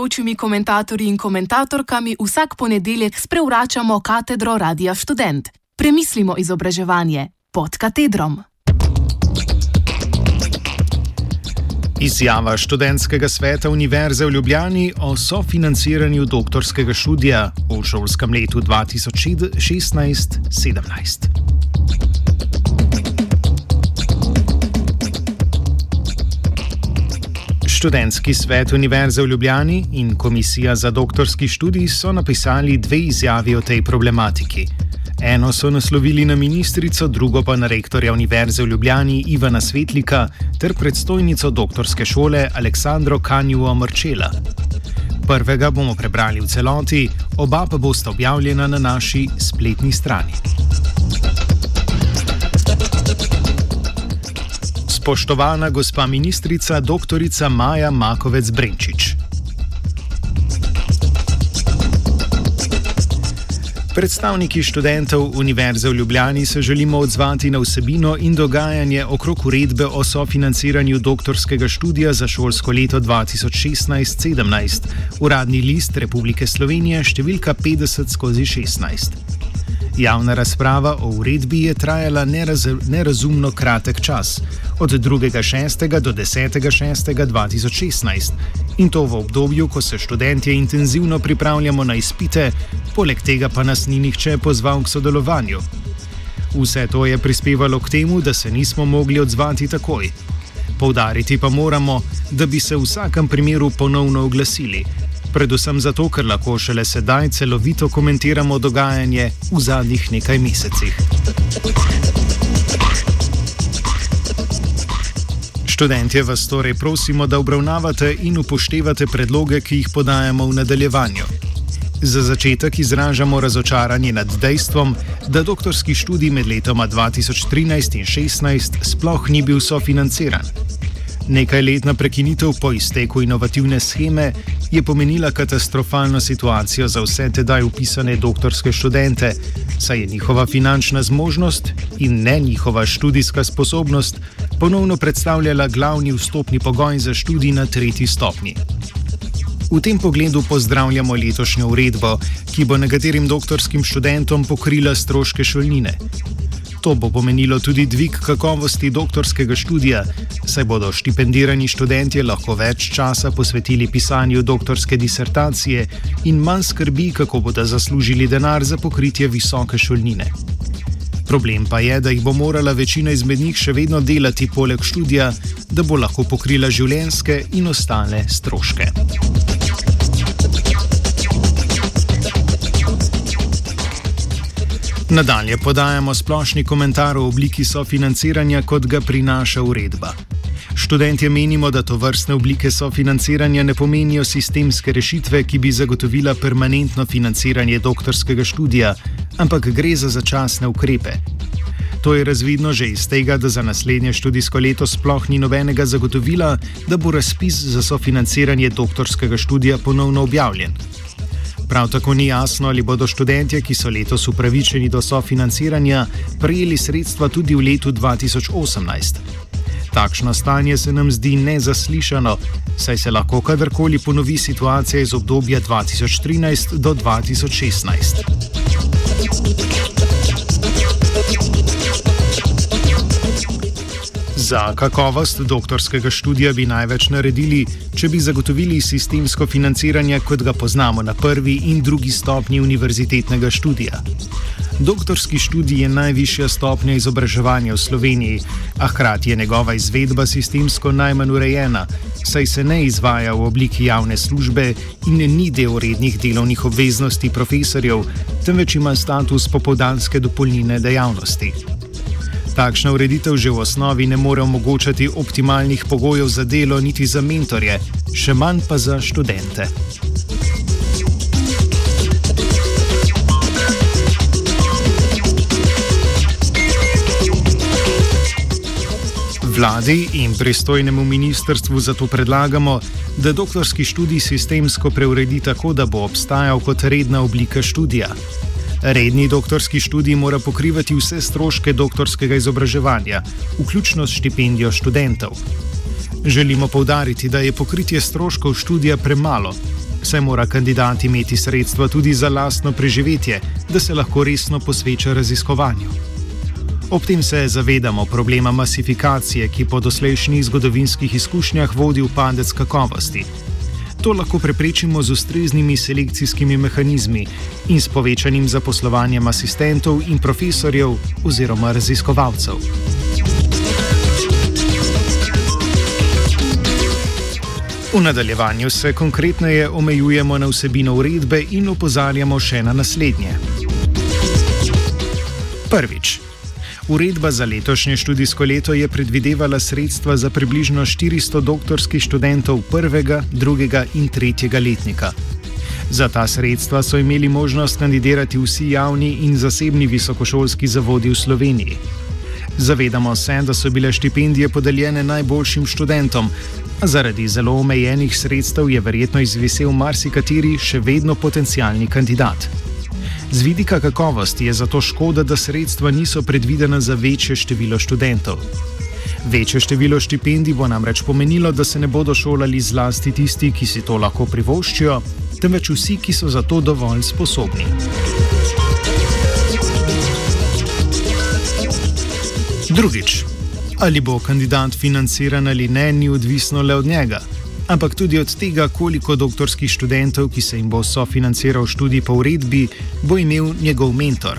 gostujočimi komentatorji in komentatorkami vsak ponedeljek sprevračamo katedro Radia Student. Premislimo izobraževanje pod katedrom. Izjava študentskega sveta Univerze v Ljubljani o sofinanciranju doktorskega študija v šolskem letu 2016-2017. Študentski svet Univerze v Ljubljani in Komisija za doktorski študij so napisali dve izjavi o tej problematiki. Eno so naslovili na ministrico, drugo pa na rektorja Univerze v Ljubljani Ivana Svetlika ter predstojnico doktorske šole Aleksandro Kanjuo Mrčela. Prvega bomo prebrali v celoti, oba pa bosta objavljena na naši spletni strani. Spoštovana gospa ministrica, dr. Maja Makovec Brenčič. Predstavniki študentov Univerze v Ljubljani se želimo odzvati na vsebino in dogajanje okrog uredbe o sofinanciranju doktorskega študija za šolsko leto 2016-2017, uradni list Republike Slovenije številka 50 skozi 16. Javna razprava o uredbi je trajala neraz, nerazumno kratek čas, od 2.6. do 10.6.2016, in to v obdobju, ko se študentje intenzivno pripravljamo na izpite, poleg tega pa nas ni nihče pozval k sodelovanju. Vse to je prispevalo k temu, da se nismo mogli odzvati takoj. Poudariti pa moramo, da bi se v vsakem primeru ponovno oglasili predvsem zato, ker lahko šele sedaj celovito komentiramo dogajanje v zadnjih nekaj mesecih. Študentje vas torej prosimo, da obravnavate in upoštevate predloge, ki jih podajamo v nadaljevanju. Za začetek izražamo razočaranje nad dejstvom, da doktorski študij med letoma 2013 in 2016 sploh ni bil sofinanciran. Nekajletna prekinitev po izteku inovativne scheme je pomenila katastrofalno situacijo za vse tedaj upisane doktorske študente, saj je njihova finančna zmožnost in ne njihova študijska sposobnost ponovno predstavljala glavni vstopni pogoj za študij na tretji stopni. V tem pogledu pozdravljamo letošnjo uredbo, ki bo nekaterim doktorskim študentom pokrila stroške šolnine. To bo pomenilo tudi dvig kakovosti doktorskega študija, saj bodo štipendirani študentje lahko več časa posvetili pisanju doktorske disertacije in manj skrbi, kako bodo zaslužili denar za pokritje visoke šolnine. Problem pa je, da jih bo morala večina izmed njih še vedno delati poleg študija, da bo lahko pokrila življenjske in ostale stroške. Nadalje podajamo splošni komentar o obliki sofinanciranja, kot ga prinaša uredba. Študentje menimo, da to vrstne oblike sofinanciranja ne pomenijo sistemske rešitve, ki bi zagotovila permanentno financiranje doktorskega študija, ampak gre za začasne ukrepe. To je razvidno že iz tega, da za naslednje študijsko leto sploh ni nobenega zagotovila, da bo razpis za sofinanciranje doktorskega študija ponovno objavljen. Prav tako ni jasno, ali bodo študentje, ki so letos upravičeni do sofinanciranja, prejeli sredstva tudi v letu 2018. Takšno stanje se nam zdi nezaslišano, saj se lahko kadarkoli ponovi situacija iz obdobja 2013 do 2016. Za kakovost doktorskega študija bi največ naredili, če bi zagotovili sistemsko financiranje, kot ga poznamo na prvi in drugi stopnji univerzitetnega študija. Doktorski študij je najvišja stopnja izobraževanja v Sloveniji, a hkrati je njegova izvedba sistemsko najmanj urejena, saj se ne izvaja v obliki javne službe in ni del rednih delovnih obveznosti profesorjev, temveč ima status popoldanske dopolnilne dejavnosti. Takšna ureditev že v osnovi ne more omogočati optimalnih pogojev za delo niti za mentorje, še manj pa za študente. Vladi in pristojnemu ministrstvu zato predlagamo, da doktorski študij sistemsko preuredi tako, da bo obstajal kot redna oblika študija. Redni doktorski študij mora pokrivati vse stroške doktorskega izobraževanja, vključno s štipendijo študentov. Želimo povdariti, da je pokritje stroškov študija premalo, saj mora kandidat imeti sredstva tudi za lastno preživetje, da se lahko resno posveča raziskovanju. Ob tem se zavedamo problema masifikacije, ki po doslejšnjih zgodovinskih izkušnjah vodi v padec kakovosti. To lahko preprečimo z ustreznimi selekcijskimi mehanizmi in s povečanim zaposlovanjem asistentov in profesorjev oziroma raziskovalcev. V nadaljevanju se konkretneje omejujemo na vsebino uredbe in opozarjamo še na naslednje. Prvič. Uredba za letošnje študijsko leto je predvidevala sredstva za približno 400 doktorskih študentov prvega, drugega in tretjega letnika. Za ta sredstva so imeli možnost kandidirati vsi javni in zasebni visokošolski zavodi v Sloveniji. Zavedamo se, da so bile štipendije podeljene najboljšim študentom, Zaradi zelo omejenih sredstev je verjetno izvisel marsikateri še vedno potencijalni kandidat. Z vidika kakovosti je zato škoda, da sredstva niso predvidena za večje število študentov. Večje število štipendij bo namreč pomenilo, da se ne bodo šolali zlasti tisti, ki si to lahko privoščijo, temveč vsi, ki so za to dovolj sposobni. Drugič, Ali bo kandidat financiran ali ne, ni odvisno le od njega, ampak tudi od tega, koliko doktorskih študentov, ki se jim bo sofinanciral študij po uredbi, bo imel njegov mentor.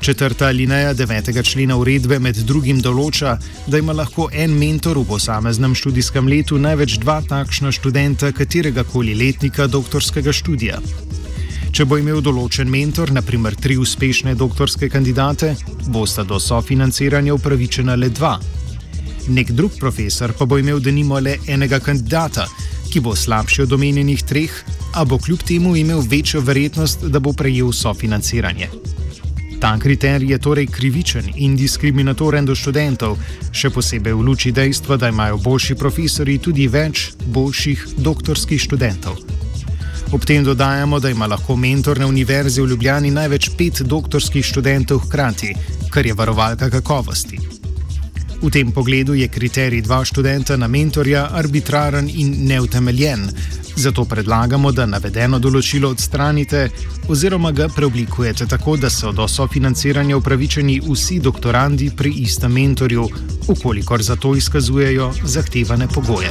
Četrta alineja devetega člena uredbe med drugim določa, da ima lahko en mentor v posameznem študijskem letu največ dva takšna študenta katerega koli letnika doktorskega študija. Če bo imel določen mentor, naprimer tri uspešne doktorske kandidate, bosta do sofinanciranja upravičena le dva. Nek drug profesor pa bo imel denimo le enega kandidata, ki bo slabši od omenjenih treh, a bo kljub temu imel večjo verjetnost, da bo prejel sofinanciranje. Ta kriterij je torej krivičen in diskriminatoren do študentov, še posebej v luči dejstva, da imajo boljši profesori tudi več boljših doktorskih študentov. Ob tem dodajamo, da ima lahko mentor na Univerzi v Ljubljani največ pet doktorskih študentov hkrati, kar je varovalka kakovosti. V tem pogledu je kriterij dva študenta na mentorja arbitraren in neutemeljen, zato predlagamo, da navedeno določilo odstranite oziroma ga preoblikujete tako, da so do sofinanciranja upravičeni vsi doktorandi pri istem mentorju, ukolikor za to izkazujejo zahtevane pogoje.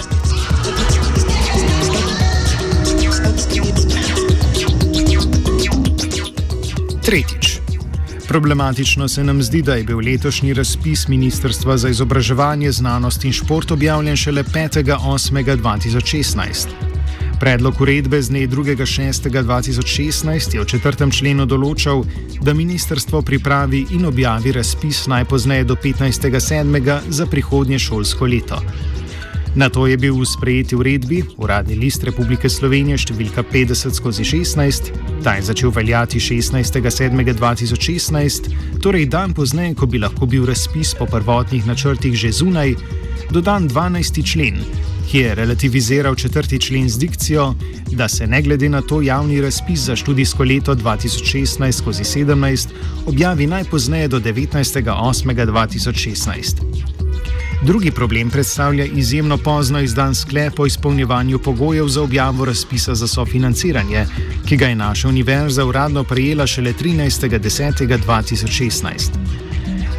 Tretjič. Problematično se nam zdi, da je bil letošnji razpis Ministrstva za izobraževanje, znanost in šport objavljen šele 5.8.2016. Predlog uredbe z dne 2.6.2016 je v četrtem členu določal, da ministrstvo pripravi in objavi razpis najpozneje do 15.7. za prihodnje šolsko leto. Na to je bil v sprejeti uredbi Uradni list Republike Slovenije številka 50 skozi 16, ta je začel veljati 16.7.2016, torej dan pozneje, ko bi lahko bil razpis po prvotnih načrtih že zunaj, dodan 12. člen, ki je relativiziral četrti člen z dikcijo, da se ne glede na to javni razpis za študijsko leto 2016 skozi 17 objavi najpozneje do 19.8.2016. Drugi problem predstavlja izjemno pozno izdan sklep o izpolnjevanju pogojev za objavo razpisa za sofinanciranje, ki ga je naša univerza uradno prejela šele 13.10.2016.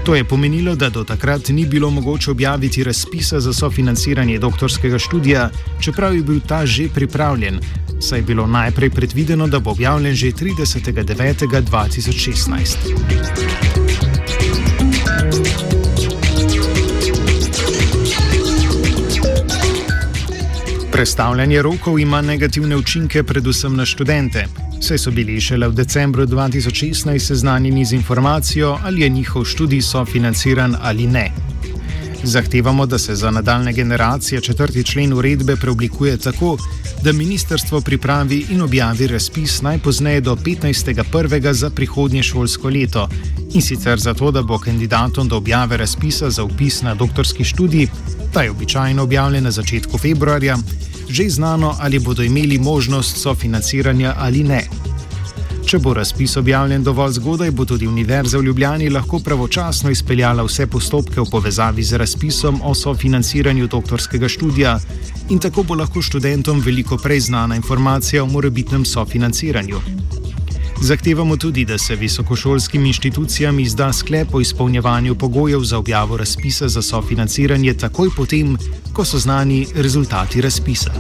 To je pomenilo, da do takrat ni bilo mogoče objaviti razpisa za sofinanciranje doktorskega študija, čeprav je bil ta že pripravljen, saj je bilo najprej predvideno, da bo objavljen že 30.9.2016. Prestavljanje rokov ima negativne učinke predvsem na študente, saj so bili šele v decembru 2016 seznanjeni z informacijo, ali je njihov študij sofinanciran ali ne. Zahtevamo, da se za nadaljne generacije četrti člen uredbe preoblikuje tako, da ministrstvo pripravi in objavi razpis najpozneje do 15.1. za prihodnje šolsko leto in sicer zato, da bo kandidatom do objave razpisa za upis na doktorski študij, ta je običajno objavljen na začetku februarja, že znano, ali bodo imeli možnost sofinanciranja ali ne. Če bo razpis objavljen dovolj zgodaj, bo tudi Univerza v Ljubljani lahko pravočasno izpeljala vse postopke v povezavi z razpisom o sofinanciranju doktorskega študija in tako bo lahko študentom veliko prej znana informacija o morebitnem sofinanciranju. Zahtevamo tudi, da se visokošolskim inštitucijam izda sklep o izpolnjevanju pogojev za objavo razpisa za sofinanciranje takoj potem, ko so znani rezultati razpisa.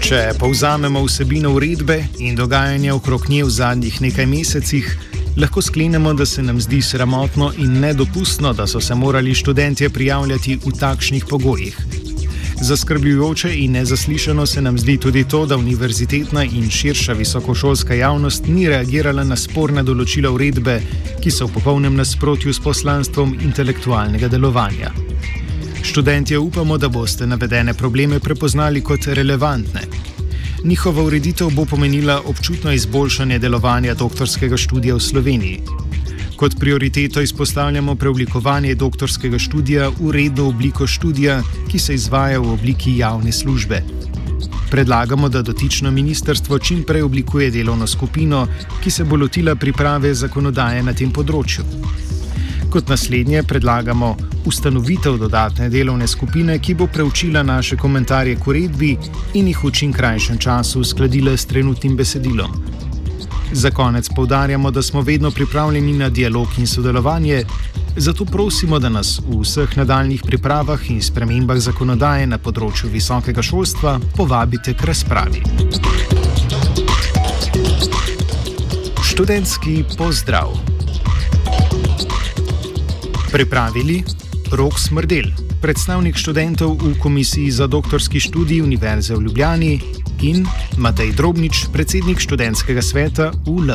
Če povzamemo vsebino uredbe in dogajanje okrog nje v zadnjih nekaj mesecih, lahko sklenemo, da se nam zdi sramotno in nedopustno, da so se morali študentje prijavljati v takšnih pogojih. Zaskrbljujoče in nezaslišano se nam zdi tudi to, da univerzitetna in širša visokošolska javnost ni reagirala na sporne določila uredbe, ki so v popolnem nasprotju s poslanstvom intelektualnega delovanja. Študentje upamo, da boste navedene probleme prepoznali kot relevantne Njihova ureditev bo pomenila občutno izboljšanje delovanja doktorskega študija v Sloveniji. Kot prioriteto izpostavljamo preoblikovanje doktorskega študija v redno obliko študija, ki se izvaja v obliki javne službe. Predlagamo, da dotično ministrstvo čim prej oblikuje delovno skupino, ki se bo lotila priprave zakonodaje na tem področju. Kot naslednje predlagamo ustanovitev dodatne delovne skupine, ki bo preučila naše komentarje k uredbi in jih v čim krajšem času uskladila s trenutnim besedilom. Za konec povdarjamo, da smo vedno pripravljeni na dialog in sodelovanje, zato prosimo, da nas v vseh nadaljnih pripravah in spremembah zakonodaje na področju visokega šolstva povabite k razpravi. Študentski pozdrav! Pripravili Rok Smrdel, predstavnik študentov v Komisiji za doktorski študij Univerze v Ljubljani in Matej Drobnič, predsednik študentskega sveta UL.